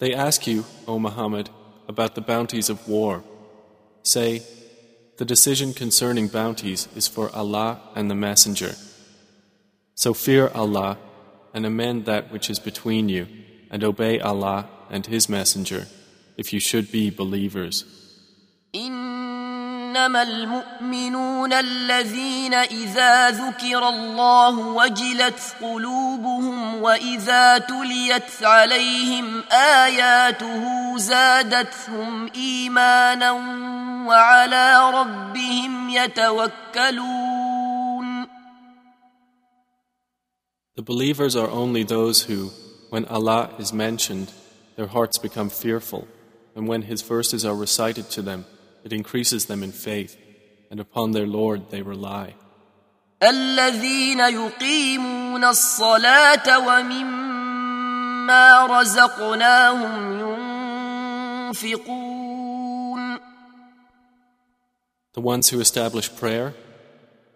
They ask you, O Muhammad, about the bounties of war. Say, the decision concerning bounties is for Allah and the Messenger. So fear Allah and amend that which is between you, and obey Allah and His Messenger, if you should be believers. إنما المؤمنون الذين إذا ذكر الله وجلت قلوبهم وإذا تليت عليهم آياته زادتهم إيمانا وعلى ربهم يتوكلون The believers are only those who, when Allah is mentioned, their hearts become fearful, and when His verses are recited to them, it increases them in faith, and upon their Lord they rely. الذين يقيمون الصلاة ومما رزقناهم ينفقون The ones who establish prayer,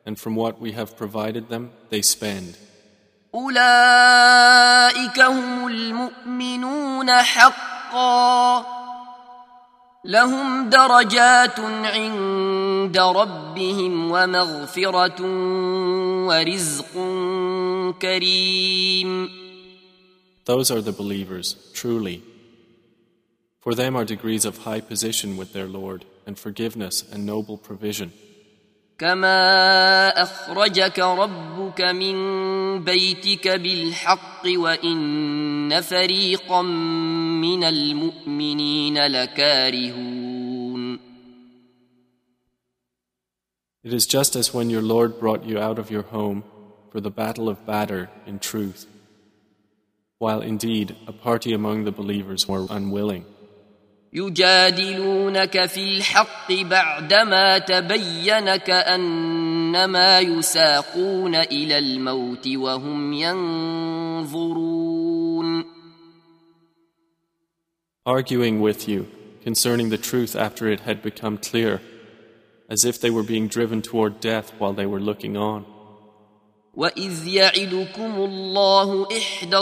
and from what we have provided them, they spend. أولئك هم المؤمنون حقا لهم درجات عند ربهم ومغفرة ورزق كريم Those are the believers, truly. For them are degrees of high position with their Lord, and forgiveness and noble provision. كما أخرجك ربك من بيتك بالحق وإن فريقا من المؤمنين لكارهون It is just as when your Lord brought you out of your home for the battle of Badr in truth, while indeed a party among the believers were unwilling. يجادلونك في الحق بعدما تبين كأنما يساقون إلى الموت وهم ينظرون Arguing with you concerning the truth after it had become clear, as if they were being driven toward death while they were looking on. وإذ يعدكم الله إحدى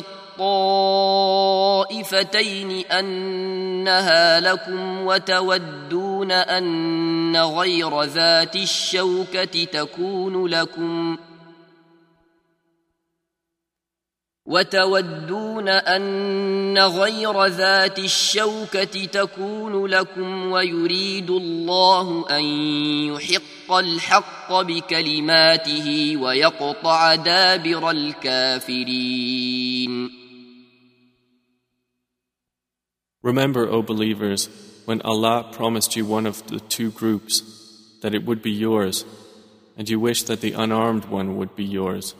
الطائفتين أنها لكم وتودون أن غير ذات الشوكة تكون لكم وتودون أن غير ذات الشوكة تكون لكم ويريد الله أن يحق الحق بكلماته ويقطع دابر الكافرين Remember, O believers, when Allah promised you one of the two groups, that it would be yours, and you wished that the unarmed one would be yours.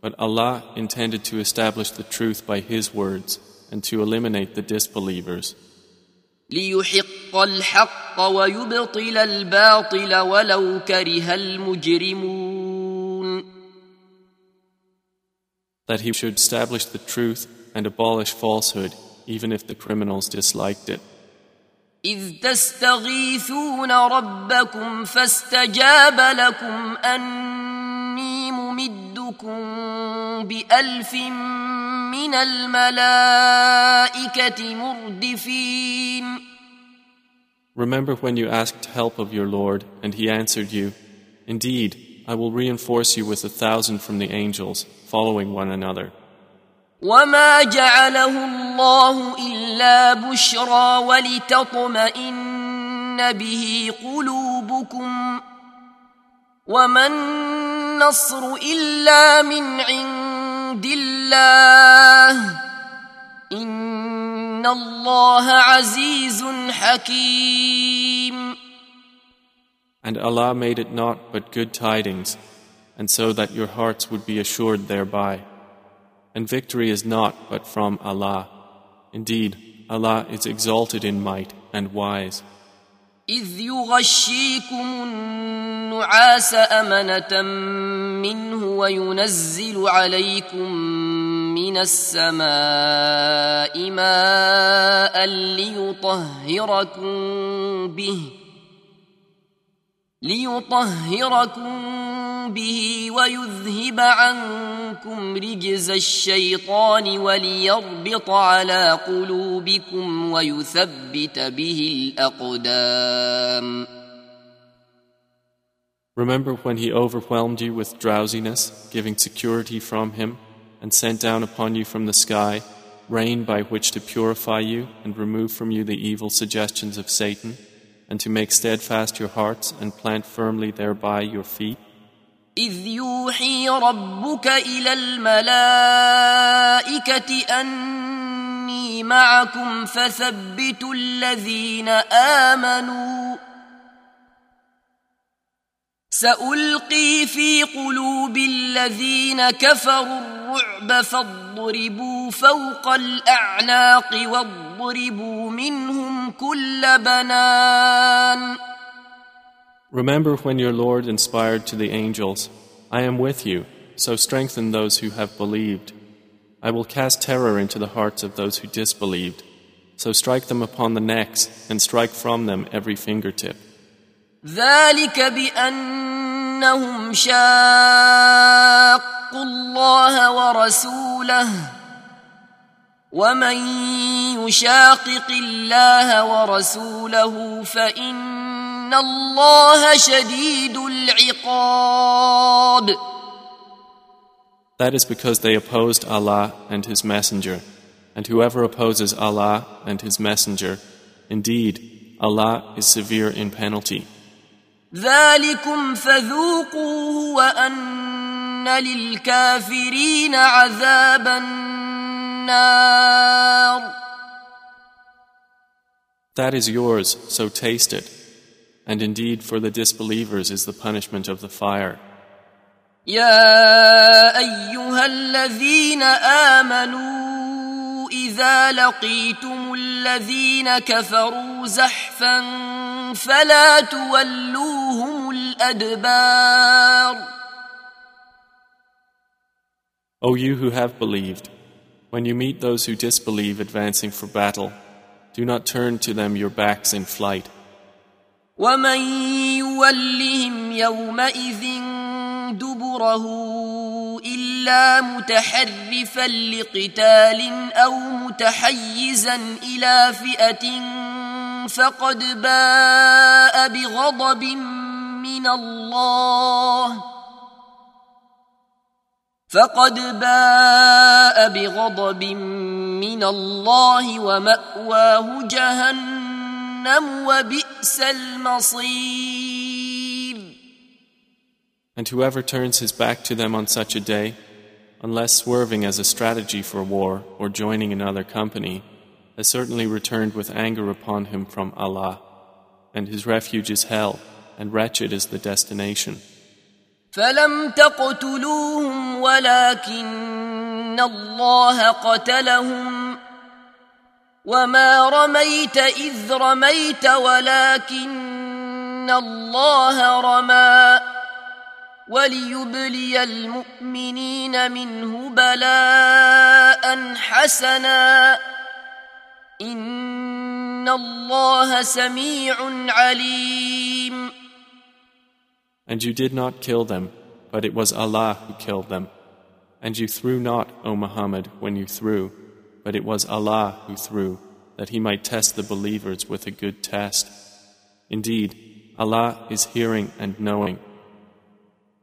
But Allah intended to establish the truth by His words and to eliminate the disbelievers, ليحق الحق ويبطل الباطل ولو كره المجرمون that He should establish the truth and abolish falsehood, even if the criminals disliked it. إذ تستغيثون ربكم فاستجاب لكم أني ممدكم بألف من الملائكة مردفين Remember when you asked help of your Lord, and He answered you, Indeed, I will reinforce you with a thousand from the angels, following one another. وما جعله الله إلا بشرى ولتطمئن به قلوبكم وما النصر إلا من عند الله إن الله عزيز حكيم And Allah made it not but good tidings, and so that your hearts would be assured thereby. And victory is not but from Allah. Indeed, Allah is exalted in might and wise. إذ يغشيكم النعاس أمنة منه وينزل عليكم من السماء ماء ليطهركم به ليطهركم به ويذهب عنكم رجز الشيطان وليربط على قلوبكم ويثبت به الأقدام Remember when he overwhelmed you with drowsiness, giving security from him, and sent down upon you from the sky rain by which to purify you and remove from you the evil suggestions of Satan, and to make steadfast your hearts and plant firmly thereby your feet? إذ يوحي ربك إلى الملائكة أني معكم فثبتوا الذين آمنوا سألقي في قلوب الذين كفروا الرعب فاضربوا فوق الأعناق واضربوا منهم كل بنان Remember when your Lord inspired to the angels, I am with you, so strengthen those who have believed. I will cast terror into the hearts of those who disbelieved, so strike them upon the necks and strike from them every fingertip. ذلك بأنهم شاقوا الله ورسوله ومن يشاقق الله ورسوله إن الله شديد العقاب That is because they opposed Allah and His Messenger. And whoever opposes Allah and His Messenger, indeed, Allah is severe in penalty. ذلكم فذوقوه وأن للكافرين عذاب النار That is yours, so taste it. And indeed, for the disbelievers is the punishment of the fire. يا أيها الذين آمنوا إذا لقيتم الذين كفروا زحفا فلا تولوهم الأدبار O you who have believed, when you meet those who disbelieve advancing for battle, do not turn to them your backs in flight. ومن يولهم يومئذ دبره إلا متحرفا لقتال أو متحيزا إلى فئة فقد باء بغضب من الله. فقد باء بغضب من الله ومأواه جهنم جهنم وبئس المصير. And whoever turns his back to them on such a day, unless swerving as a strategy for war or joining another company, has certainly returned with anger upon him from Allah, and his refuge is hell, and wretched is the destination. فلم تقتلوهم ولكن الله قتلهم وما رميت اذ رميت ولكن الله رمى وليبلي المؤمنين منه بلاء حسنا ان الله سميع عليم And you did not kill them, but it was Allah who killed them. And you threw not, O Muhammad, when you threw but it was Allah who threw, that He might test the believers with a good test. Indeed, Allah is hearing and knowing.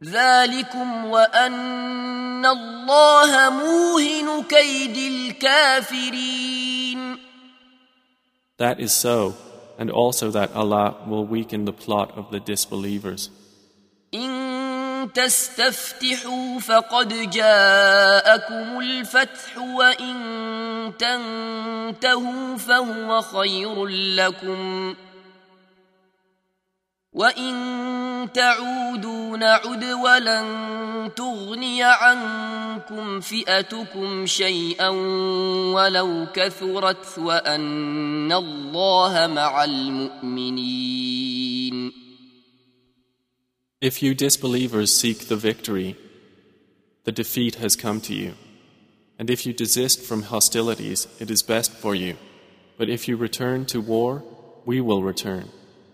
ذلكم وأن الله موهن كيد الكافرين That is so, and also that Allah will weaken the plot of the disbelievers. تستفتحوا فقد جاءكم الفتح وإن تنتهوا فهو خير لكم وإن تعودوا نعد ولن تغني عنكم فئتكم شيئا ولو كثرت وأن الله مع المؤمنين If you disbelievers seek the victory, the defeat has come to you. And if you desist from hostilities, it is best for you. But if you return to war, we will return.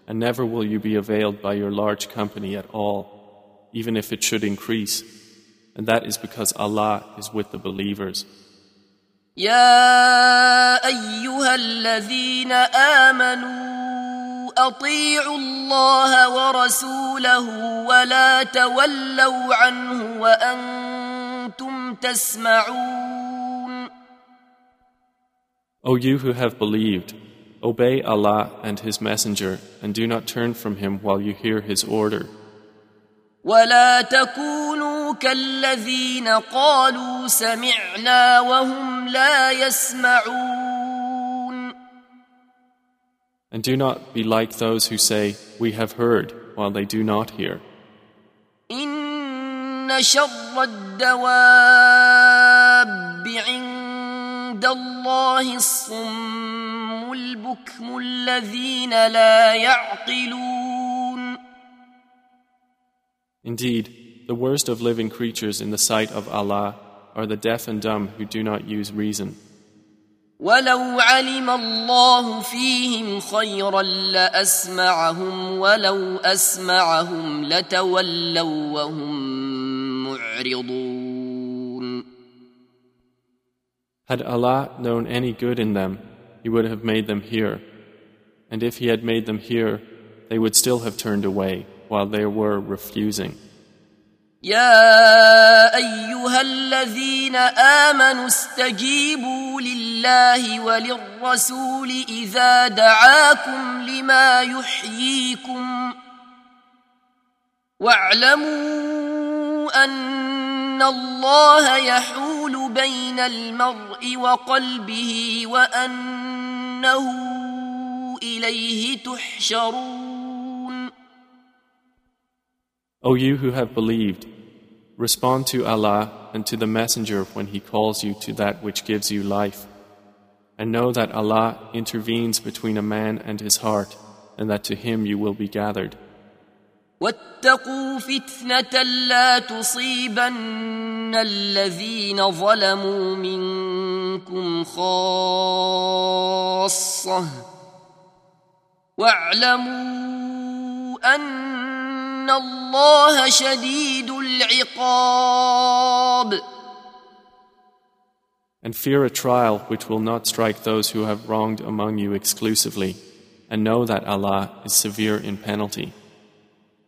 And never will you be availed by your large company at all, even if it should increase. And that is because Allah is with the believers. يا أيها الذين آمنوا اطيعوا الله ورسوله ولا تولوا عنه وانتم تسمعون O you who have believed, obey Allah and His Messenger and do not turn from Him while you hear His order. ولا تكونوا كالذين قالوا سمعنا وهم لا يسمعون And do not be like those who say, We have heard, while they do not hear. إن شر الدواب عند الله الصم البكم الذين لا يعقلون Indeed, the worst of living creatures in the sight of Allah are the deaf and dumb who do not use reason. ولو علم الله فيهم خيرا لاسمعهم ولو اسمعهم لتولوا وهم معرضون Had Allah known any good in them, He would have made them hear. And if He had made them hear, they would still have turned away while they were refusing. يا ايها الذين امنوا استجيبوا لله وللرسول اذا دعاكم لما يحييكم واعلموا ان الله يحول بين المرء وقلبه وانه اليه تحشرون O you who have believed, respond to Allah and to the Messenger when He calls you to that which gives you life. And know that Allah intervenes between a man and his heart, and that to Him you will be gathered. واتقوا فتنة لا تصيبن الذين ظلموا منكم خاصة واعلموا أن الله شديد العقاب And fear a trial which will not strike those who have wronged among you exclusively, and know that Allah is severe in penalty.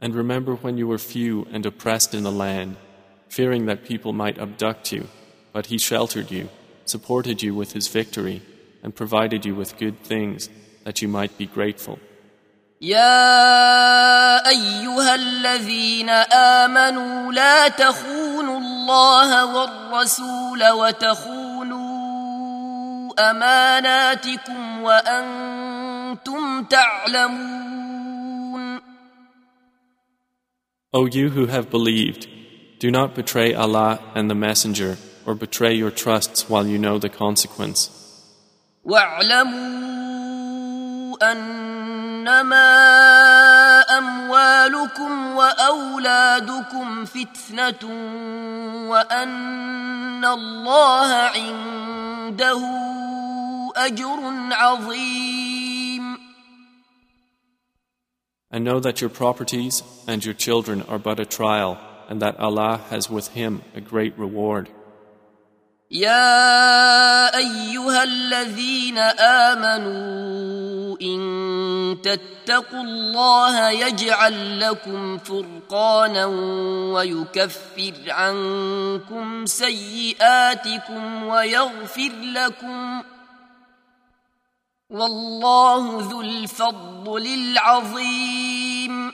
And remember when you were few and oppressed in the land, fearing that people might abduct you, but he sheltered you, supported you with his victory, and provided you with good things that you might be grateful. يا ايها الذين امنوا لا تخونوا الله والرسول وتخونوا اماناتكم وانتم تعلمون O you who have believed, do not betray Allah and the Messenger or betray your trusts while you know the consequence. واعلموا أن انما اموالكم واولادكم فتنه وان الله عنده اجر عظيم And know that your properties and your children are but a trial, and that Allah has with Him a great reward. يا ايها الذين امنوا ان تتقوا الله يجعل لكم فرقانا ويكفر عنكم سيئاتكم ويغفر لكم والله ذو الفضل العظيم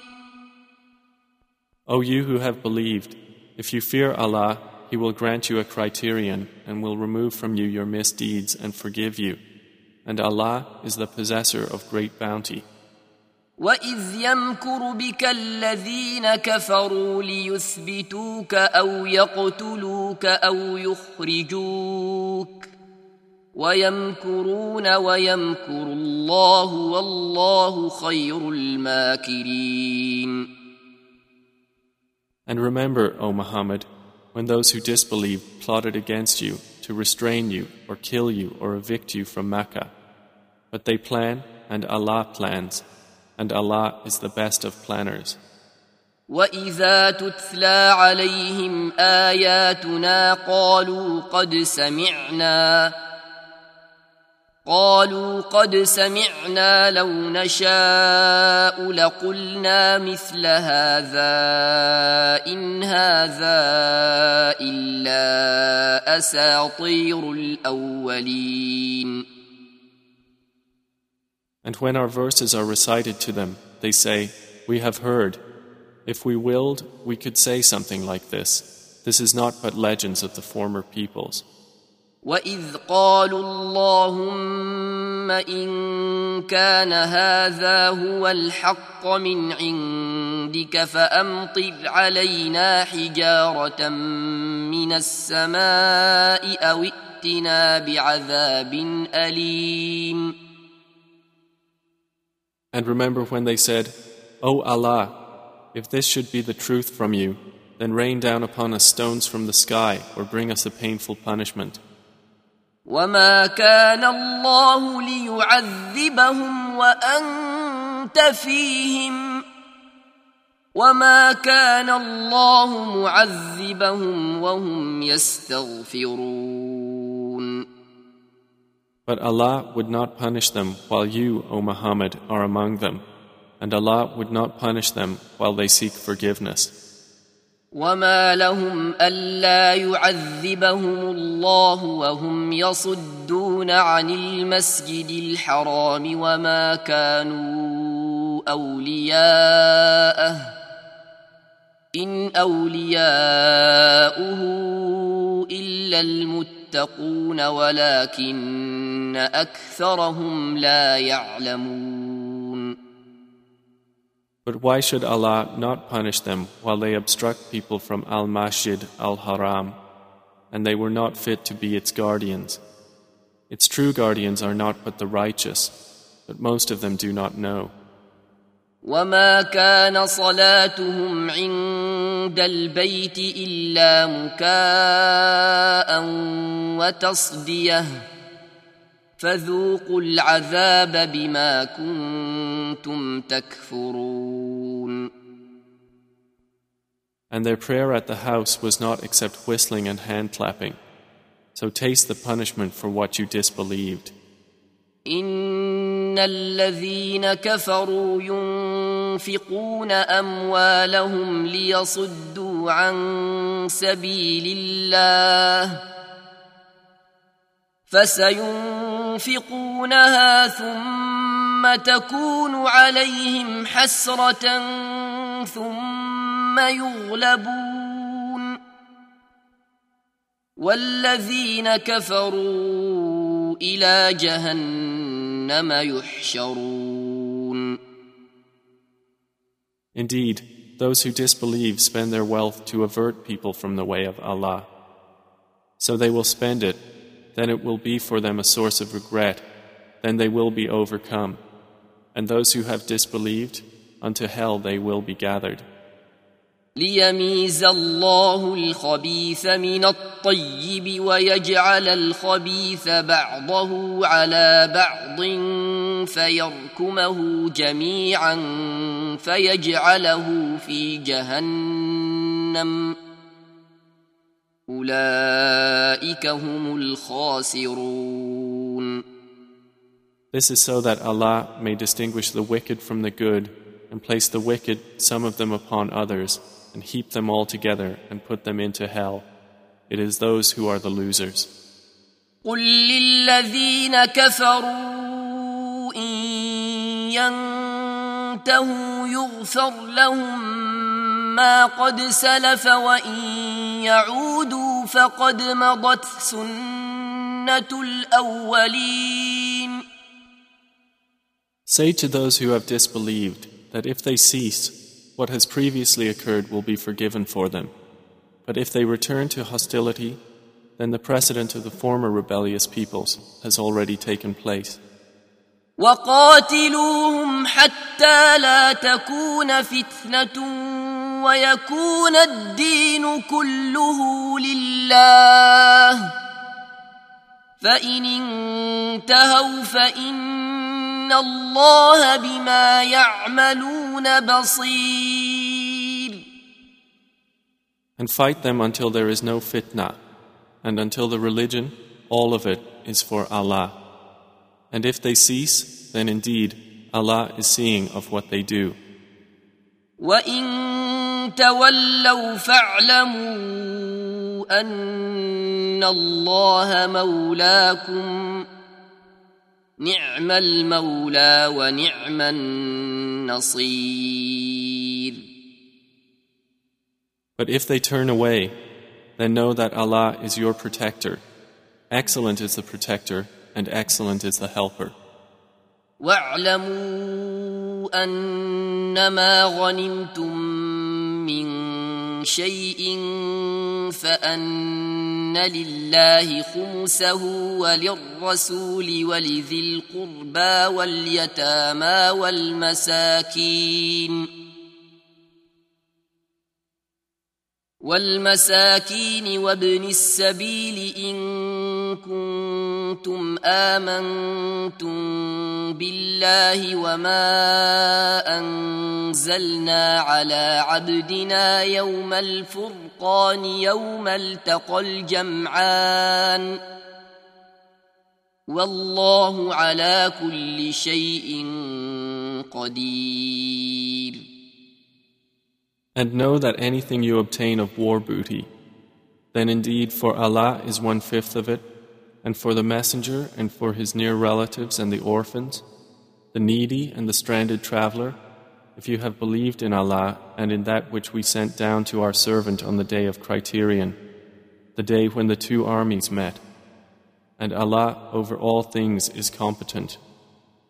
O you who have believed, if you fear Allah, He will grant you a criterion and will remove from you your misdeeds and forgive you. And Allah is the possessor of great bounty. واذ يمكر بك الذين كفروا ليثبتوك او يقتلوك او يخرجوك ويمكرون ويمكر الله والله خير الماكرين And remember, O Muhammad, when those who disbelieve plotted against you to restrain you or kill you or evict you from Mecca. But they plan and Allah plans, and Allah is the best of planners. واذا تتلى عليهم اياتنا قالوا قد سمعنا قالوا قد سمعنا لو نشاء لقلنا مثل هذا ان هذا الا اساطير الاولين And when our verses are recited to them, they say, We have heard. If we willed, we could say something like this. This is not but legends of the former peoples. واذ قالوا اللهم ان كان هذا هو الحق من عندك فامطر علينا حجاره من السماء أو ائتنا بعذاب اليم And remember when they said, O Allah, if this should be the truth from you, then rain down upon us stones from the sky or bring us a painful punishment. وما كان الله ليعذبهم وانت فيهم وما كان الله معذبهم وهم يستغفرون But Allah would not punish them while you, O Muhammad, are among them, and Allah would not punish them while they seek forgiveness. وما لهم الا يعذبهم الله وهم يصدون عن المسجد الحرام وما كانوا اولياءه ان اولياؤه الا المتقون ولكن اكثرهم لا يعلمون But why should Allah not punish them while they obstruct people from Al Masjid Al Haram, and they were not fit to be its guardians? Its true guardians are not but the righteous, but most of them do not know. وما كان صلاتهم عند البيت الا مكاء وتصديه فذوقوا العذاب بما كنتم تكفرون And their prayer at the house was not except whistling and hand clapping. So taste the punishment for what you disbelieved. ان الذين كفروا ينفقون اموالهم ليصدوا عن سبيل الله فسينفقونها ثم تكون عليهم حسره ثم يغلبون والذين كفروا الى جهنم يحشرون Indeed, those who disbelieve spend their wealth to avert people from the way of Allah. So they will spend it, then it will be for them a source of regret, then they will be overcome. And those who have disbelieved, unto hell they will be gathered. ليميز الله الخبيث من الطيب ويجعل الخبيث بعضه على بعض فيركمه جميعا فيجعله في جهنم أولئك هم الخاسرون This is so that Allah may distinguish the wicked from the good and place the wicked, some of them upon others, and heap them all together and put them into hell. It is those who are the losers. قل للذين كفروا إن ينتهوا يغفر لهم ما قد سلف وإن يعودوا فقد مضت سنة الأولين Say to those who have disbelieved that if they cease, what has previously occurred will be forgiven for them. But if they return to hostility, then the precedent of the former rebellious peoples has already taken place. وقاتلوهم حتى لا تكون فتنة ويكون الدين كله لله فإن انتهوا فإن الله بما يعملون بصير And fight them until there is no fitna, and until the religion, all of it, is for Allah. And if they cease, then indeed Allah is seeing of what they do. وإن تولوا فاعلموا أن الله مولاكم نعم المولى ونعم النصير But if they turn away, then know that Allah is your protector. Excellent is the protector, and excellent is the helper. واعلموا أنما غنمتم من شيء فأن لله خمسه وللرسول ولذي القربى واليتامى والمساكين والمساكين وابن السبيل إن كنتم آمنتم بالله وما أنزلنا على عبدنا يوم الفرقان يوم التقى الجمعان والله على كل شيء قدير. And know that anything you obtain of war booty, then indeed for Allah is one fifth of it, and for the Messenger and for his near relatives and the orphans, the needy and the stranded traveler, if you have believed in Allah and in that which we sent down to our servant on the day of criterion, the day when the two armies met. And Allah over all things is competent.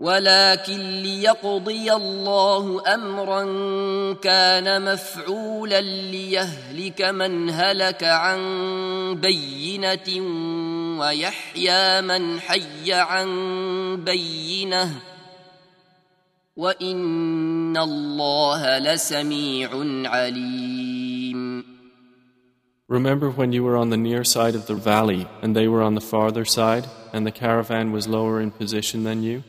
ولكن ليقضي الله امرا كان مفعولا ليهلك من هلك عن بينه ويحيى من حي عن بينه وان الله لسميع عليم Remember when you were on the near side of the valley and they were on the farther side, and the caravan was lower in position than you?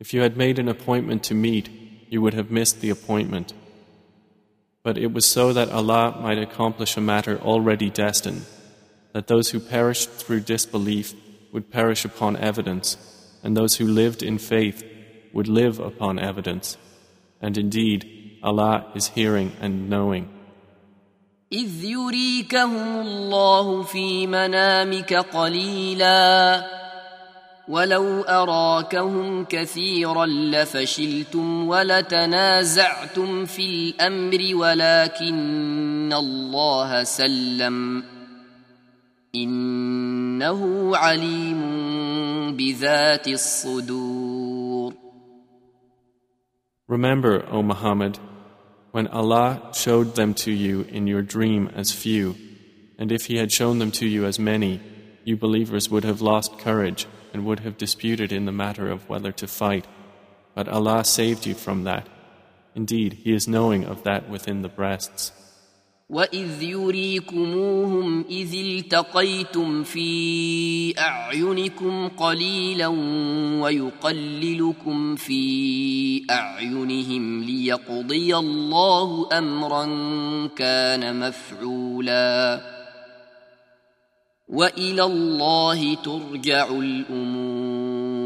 If you had made an appointment to meet, you would have missed the appointment. But it was so that Allah might accomplish a matter already destined, that those who perished through disbelief would perish upon evidence, and those who lived in faith would live upon evidence. And indeed, Allah is hearing and knowing. إذ يريكهم الله في منامك قليلاً ولو أراكهم كثيرا لفشلتم ولتنازعتم في الأمر ولكن الله سلم إنه عليم بذات الصدور Remember, O Muhammad, when Allah showed them to you in your dream as few, and if He had shown them to you as many, you believers would have lost courage and would have disputed in the matter of whether to fight. But Allah saved you from that. Indeed, He is knowing of that within the breasts. وإذ يريكموهم إذ التقيتم في أعينكم قليلا ويقللكم في أعينهم ليقضي الله أمرا كان مفعولا وإلى الله ترجع الأمور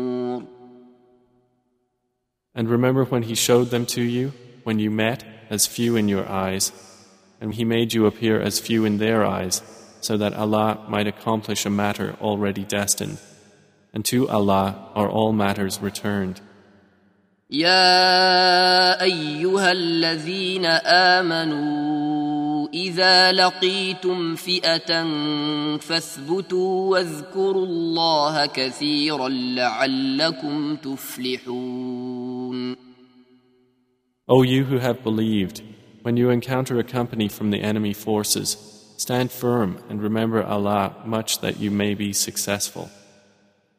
And remember when He showed them to you, when you met, as few in your eyes, and He made you appear as few in their eyes, so that Allah might accomplish a matter already destined. And to Allah are all matters returned. يا أيها الذين آمنوا إذا لقيتم فئة فاثبتوا واذكروا الله كثيرا لعلكم تفلحون O you who have believed, when you encounter a company from the enemy forces, stand firm and remember Allah much that you may be successful.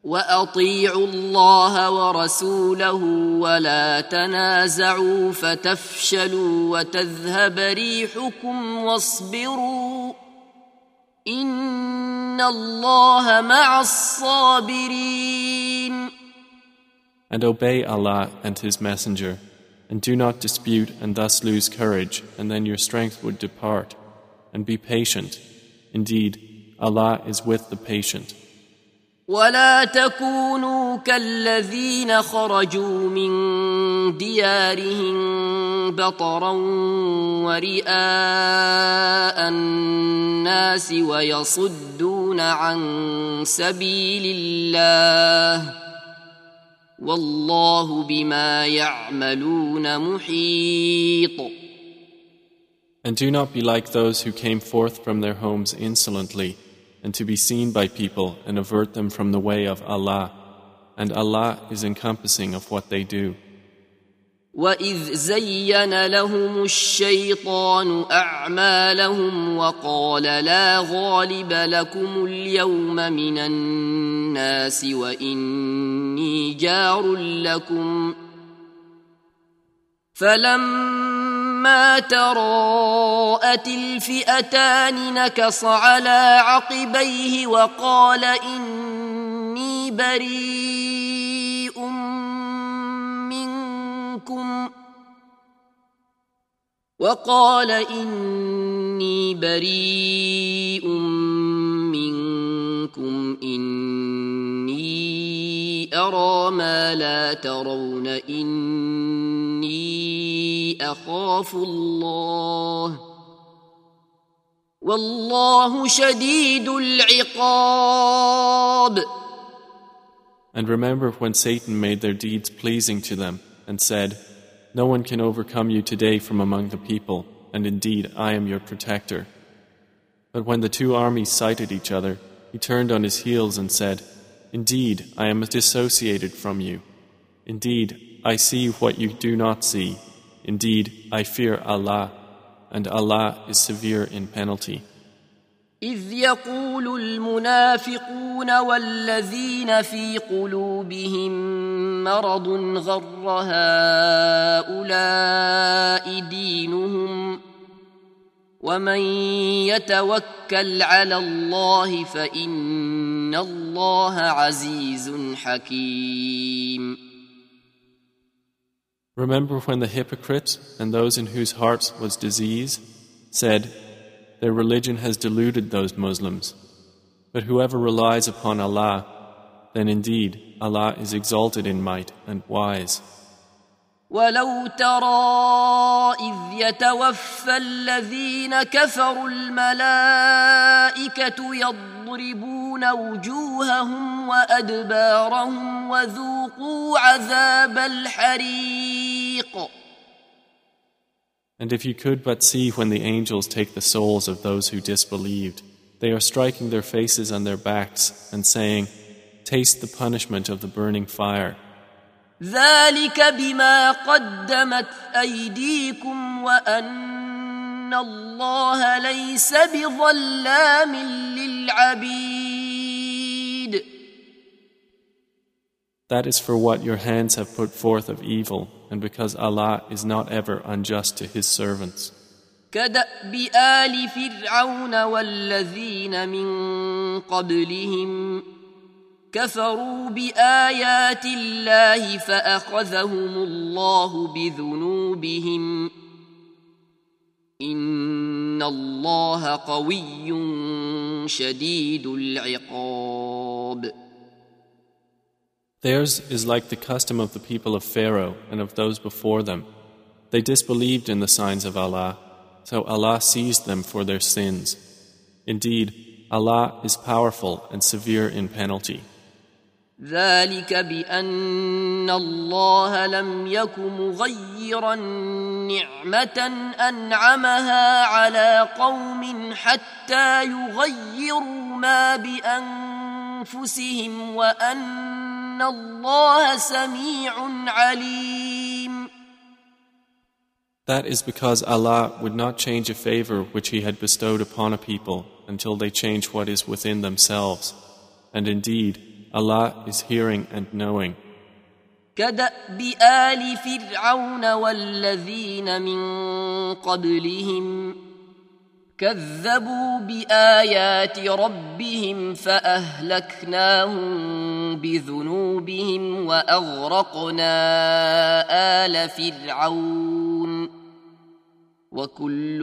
واطيعوا الله ورسوله ولا تنازعوا فتفشلوا وتذهب ريحكم واصبروا ان الله مع الصابرين And obey Allah and His Messenger, and do not dispute and thus lose courage, and then your strength would depart. And be patient. Indeed, Allah is with the patient. ولا تكونوا كالذين خرجوا من ديارهم بطرا ورئاء الناس ويصدون عن سبيل الله والله بما يعملون محيط And do not be like those who came forth from their homes insolently, and to be seen by people and avert them from the way of Allah. And Allah is encompassing of what they do. واذ زين لهم الشيطان اعمالهم وقال لا غالب لكم اليوم من الناس واني جار لكم فلما تراءت الفئتان نكص على عقبيه وقال إني بريء منكم وقال إني بريء منكم إني أرى ما لا ترون إني أخاف الله والله شديد العقاب And remember when Satan made their deeds pleasing to them and said, No one can overcome you today from among the people, and indeed I am your protector. But when the two armies sighted each other, he turned on his heels and said, Indeed, I am dissociated from you. Indeed, I see what you do not see. Indeed, I fear Allah, and Allah is severe in penalty. إذ يقول المنافقون والذين في قلوبهم مرض غر هؤلاء دينهم ومن يتوكل على الله فإن الله عزيز حكيم Remember when the hypocrites and those in whose hearts was disease said, Their religion has deluded those Muslims. But whoever relies upon Allah, then indeed Allah is exalted in might and wise. ولو ترى إذ يتوفى الذين كفروا الملائكة يضربون وجوههم وأدبارهم وذوقوا عذاب الحريق And if you could but see when the angels take the souls of those who disbelieved, they are striking their faces on their backs and saying, Taste the punishment of the burning fire. ذلك بما قدمت أيديكم وأن الله ليس بظلام للعبيد That is for what your hands have put forth of evil and because Allah is not ever unjust to his servants. كدأب آل فرعون والذين من قبلهم كفروا بآيات الله فأخذهم الله بذنوبهم إن الله قوي شديد العقاب Theirs is like the custom of the people of Pharaoh and of those before them. They disbelieved in the signs of Allah, so Allah seized them for their sins. Indeed, Allah is powerful and severe in penalty. ذلك بأن الله لم يك مغيرا نعمة أنعمها على قوم حتى يغيروا ما بأنفسهم وأن الله سميع عليم That is because Allah would not change a favor which He had bestowed upon a people until they change what is within themselves. And indeed, Allah is hearing and knowing. كدأب آل فرعون والذين من قبلهم كذبوا بآيات ربهم فأهلكناهم بذنوبهم وأغرقنا آل فرعون وكل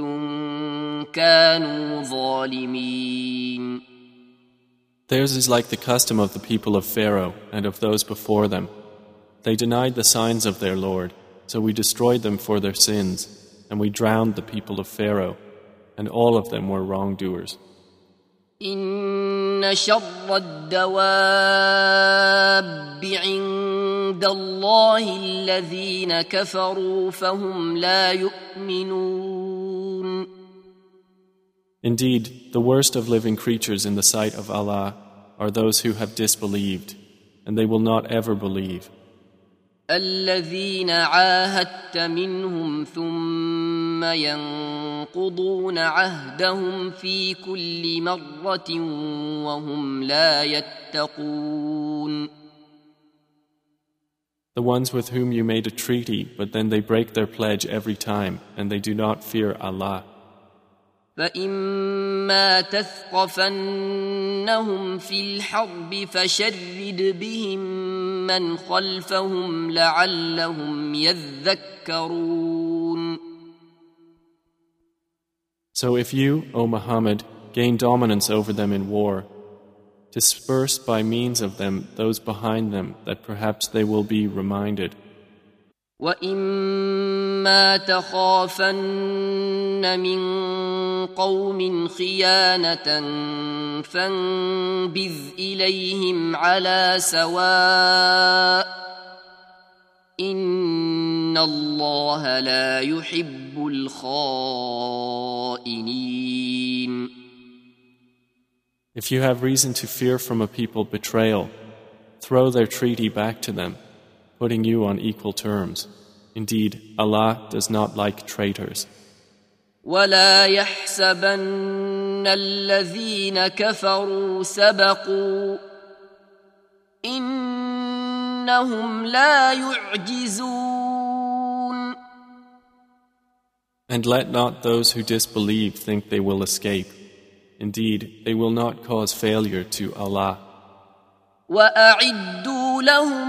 كانوا ظالمين Theirs is like the custom of the people of Pharaoh and of those before them. They denied the signs of their Lord, so we destroyed them for their sins, and we drowned the people of Pharaoh, and all of them were wrongdoers. إن شر الدواب عند الله الذين كفروا فهم لا يؤمنون Indeed, the worst of living creatures in the sight of Allah are those who have disbelieved, and they will not ever believe. الذين عاهدت منهم ثم ينقضون عهدهم في كل مرة وهم لا يتقون The ones with whom you made a treaty, but then they break their pledge every time, and they do not fear Allah. فإما تثقفنهم في الحرب فشرد بهم من خلفهم لعلهم يذكرون So if you, O Muhammad, gain dominance over them in war, disperse by means of them those behind them that perhaps they will be reminded. وإما تخافن من قوم خيانة فانبذ إليهم على سواء إن الله لا يحب الخائنين If you have reason to fear from a people betrayal, throw their treaty back to them, putting you on equal terms. Indeed, Allah does not like traitors. ولا يحسبن الذين كفروا سبقوا إنهم لا يعجزون And let not those who disbelieve think they will escape. Indeed, they will not cause failure to Allah. وأعدوا لهم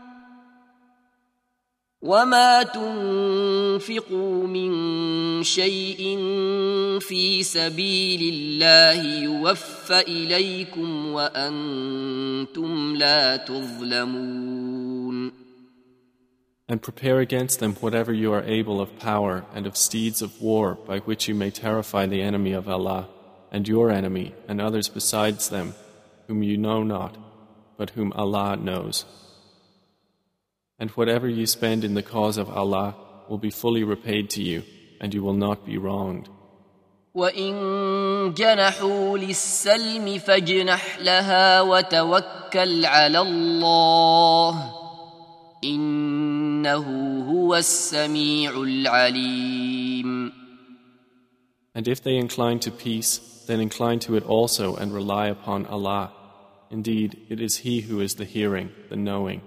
وما تنفقوا من شيء في سبيل الله يوفى اليكم وانتم لا تظلمون And prepare against them whatever you are able of power and of steeds of war by which you may terrify the enemy of Allah and your enemy and others besides them whom you know not, but whom Allah knows. And whatever you spend in the cause of Allah will be fully repaid to you, and you will not be wronged. وإن جنحوا للسلم فاجنح لها وتوكل على الله إنه هو السميع العليم And if they incline to peace, then incline to it also and rely upon Allah. Indeed, it is He who is the hearing, the knowing.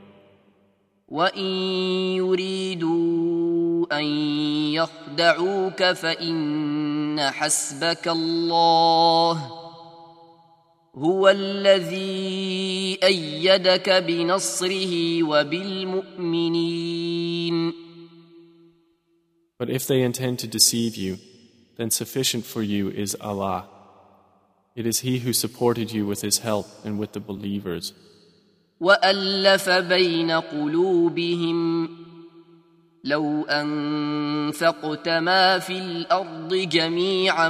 But if they intend to deceive you, then sufficient for you is Allah. It is He who supported you with His help and with the believers. وألف بين قلوبهم لو أنفقت ما في الأرض جميعا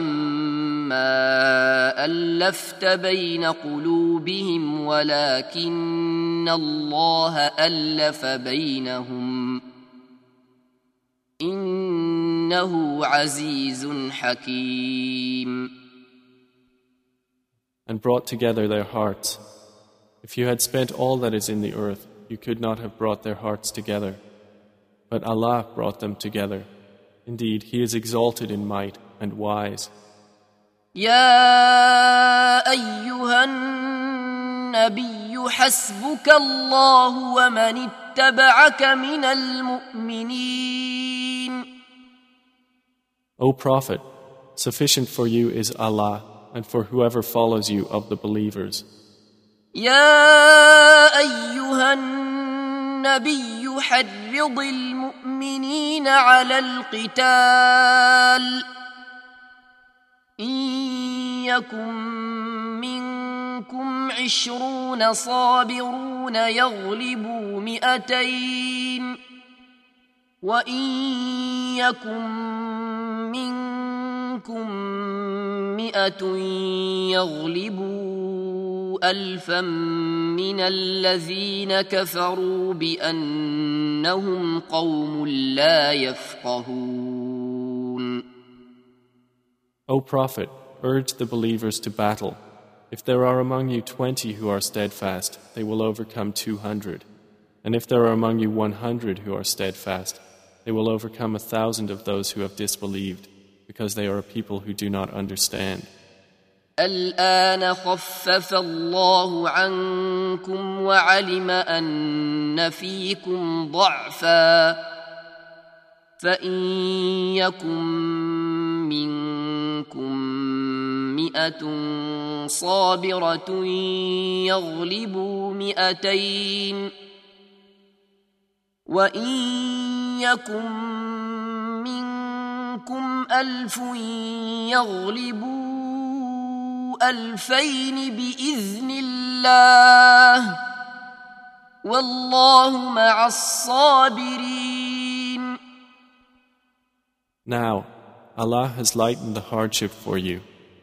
ما ألفت بين قلوبهم ولكن الله ألف بينهم إنه عزيز حكيم And brought together their hearts. If you had spent all that is in the earth, you could not have brought their hearts together. But Allah brought them together. Indeed, He is exalted in might and wise. يا أيها النبي حسبك الله ومن اتبعك من المؤمنين O Prophet, sufficient for you is Allah and for whoever follows you of the believers. يا أيها النبي حرض المؤمنين على القتال إن يكن منكم عشرون صابرون يغلبوا مئتين وإن يكن منكم مئة يغلبوا ألفا من الذين كفروا بأنهم قوم لا يفقهون O Prophet, urge the believers to battle. If there are among you twenty who are steadfast, they will overcome two hundred. And if there are among you one hundred who are steadfast, they will overcome a thousand of those who have disbelieved, because they are a people who do not understand. الآن خفف الله عنكم وعلم أن فيكم ضعفا فإن يكن منكم مئة صابرة يغلبوا مئتين وإن يكن منكم ألف يغلبوا ألفين بإذن الله والله مع الصابرين Now, Allah has lightened the hardship for you,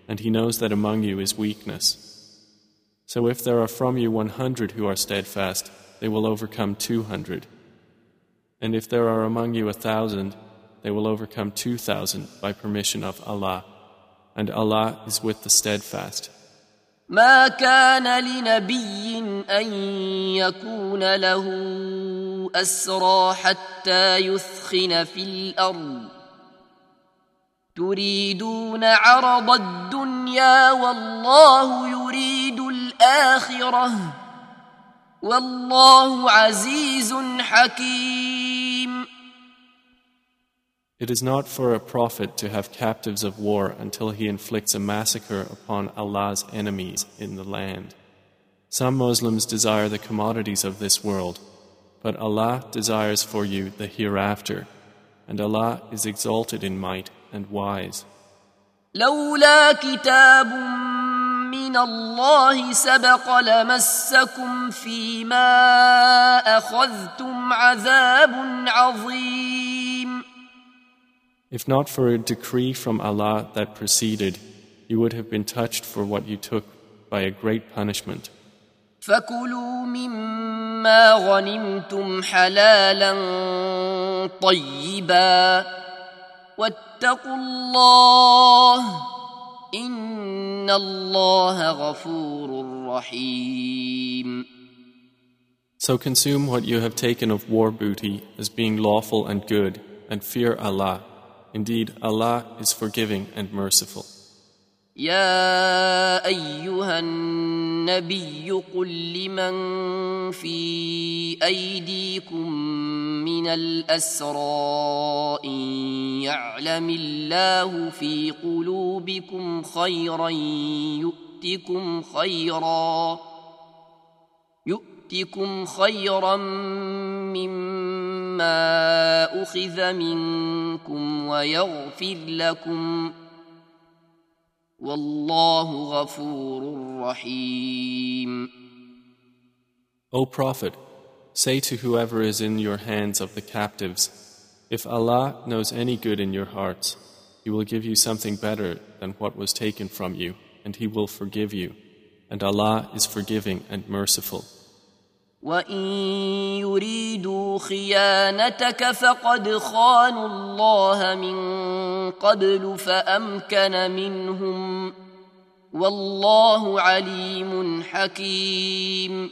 and He knows that among you is weakness. So if there are from you one hundred who are steadfast, they will overcome two hundred. And if there are among you a thousand, they will overcome two thousand by permission of Allah. And Allah is with the steadfast. ما كان لنبي أن يكون له أسرى حتى يثخن في الأرض. تريدون عرض الدنيا والله يريد الآخرة. والله عزيز حكيم. It is not for a prophet to have captives of war until he inflicts a massacre upon Allah's enemies in the land. Some Muslims desire the commodities of this world, but Allah desires for you the hereafter, and Allah is exalted in might and wise. لولا كتاب من الله سبق لمسكم فيما أخذتم عذاب عظيم If not for a decree from Allah that preceded, you would have been touched for what you took by a great punishment. فكلوا مما غنمتم حلالا طيبا واتقوا الله ان الله غفور رحيم So consume what you have taken of war booty as being lawful and good, and fear Allah. Indeed, Allah is forgiving and merciful. يا ايها النبي قل لمن في ايديكم من الاسرى ان يعلم الله في قلوبكم خيرا يؤتكم خيرا يؤتكم خيرا مما اخذ منكم ويغفر لكم والله غفور رحيم O Prophet, say to whoever is in your hands of the captives, If Allah knows any good in your hearts, He will give you something better than what was taken from you, and He will forgive you. And Allah is forgiving and merciful. وان يريدوا خيانتك فقد خانوا الله من قبل فامكن منهم والله عليم حكيم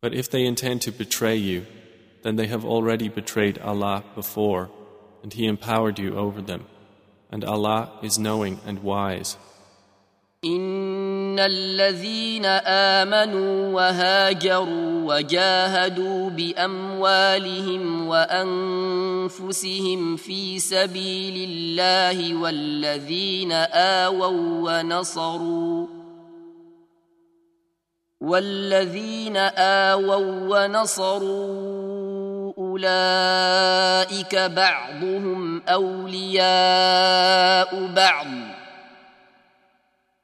But if they intend to betray you, then they have already betrayed Allah before, and He empowered you over them. And Allah is knowing and wise. ان الذين امنوا وهاجروا وجاهدوا باموالهم وانفسهم في سبيل الله والذين اووا ونصروا والذين اووا ونصروا اولئك بعضهم اولياء بعض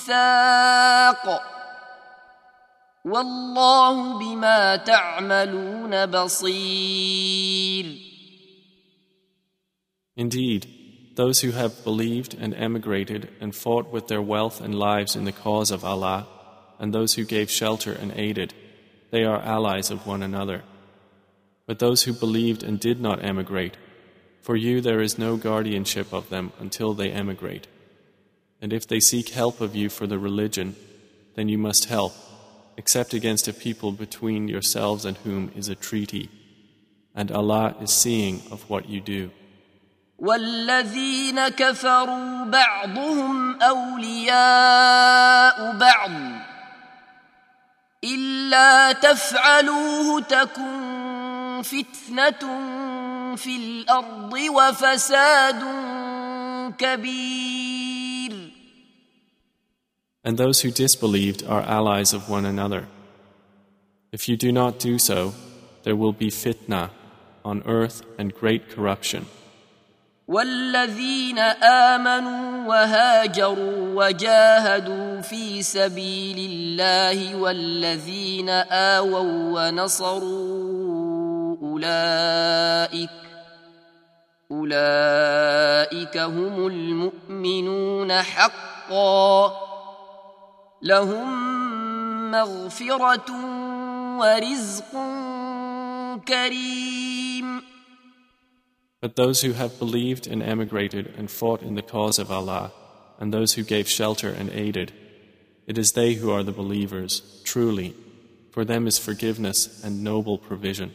ميثاق والله بما تعملون بصير Indeed, those who have believed and emigrated and fought with their wealth and lives in the cause of Allah, and those who gave shelter and aided, they are allies of one another. But those who believed and did not emigrate, for you there is no guardianship of them until they emigrate. And if they seek help of you for the religion, then you must help, except against a people between yourselves and whom is a treaty. And Allah is seeing of what you do. والذين كفروا بعضهم اولياء بعض الا تفعلوه تكن فتنه في الارض وفساد كبير And those who disbelieved are allies of one another. If you do not do so, there will be fitna on earth and great corruption. والذين امنوا وهاجروا وجاهدوا في سبيل الله والذين اووا ونصروا اولئك اولئك هم المؤمنون حقا لهم مغفره ورزق كريم But those who have believed and emigrated and fought in the cause of Allah, and those who gave shelter and aided, it is they who are the believers, truly. For them is forgiveness and noble provision.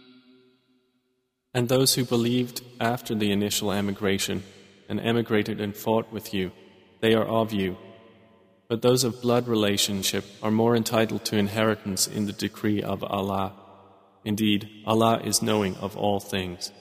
And those who believed after the initial emigration and emigrated and fought with you, they are of you. But those of blood relationship are more entitled to inheritance in the decree of Allah. Indeed, Allah is knowing of all things.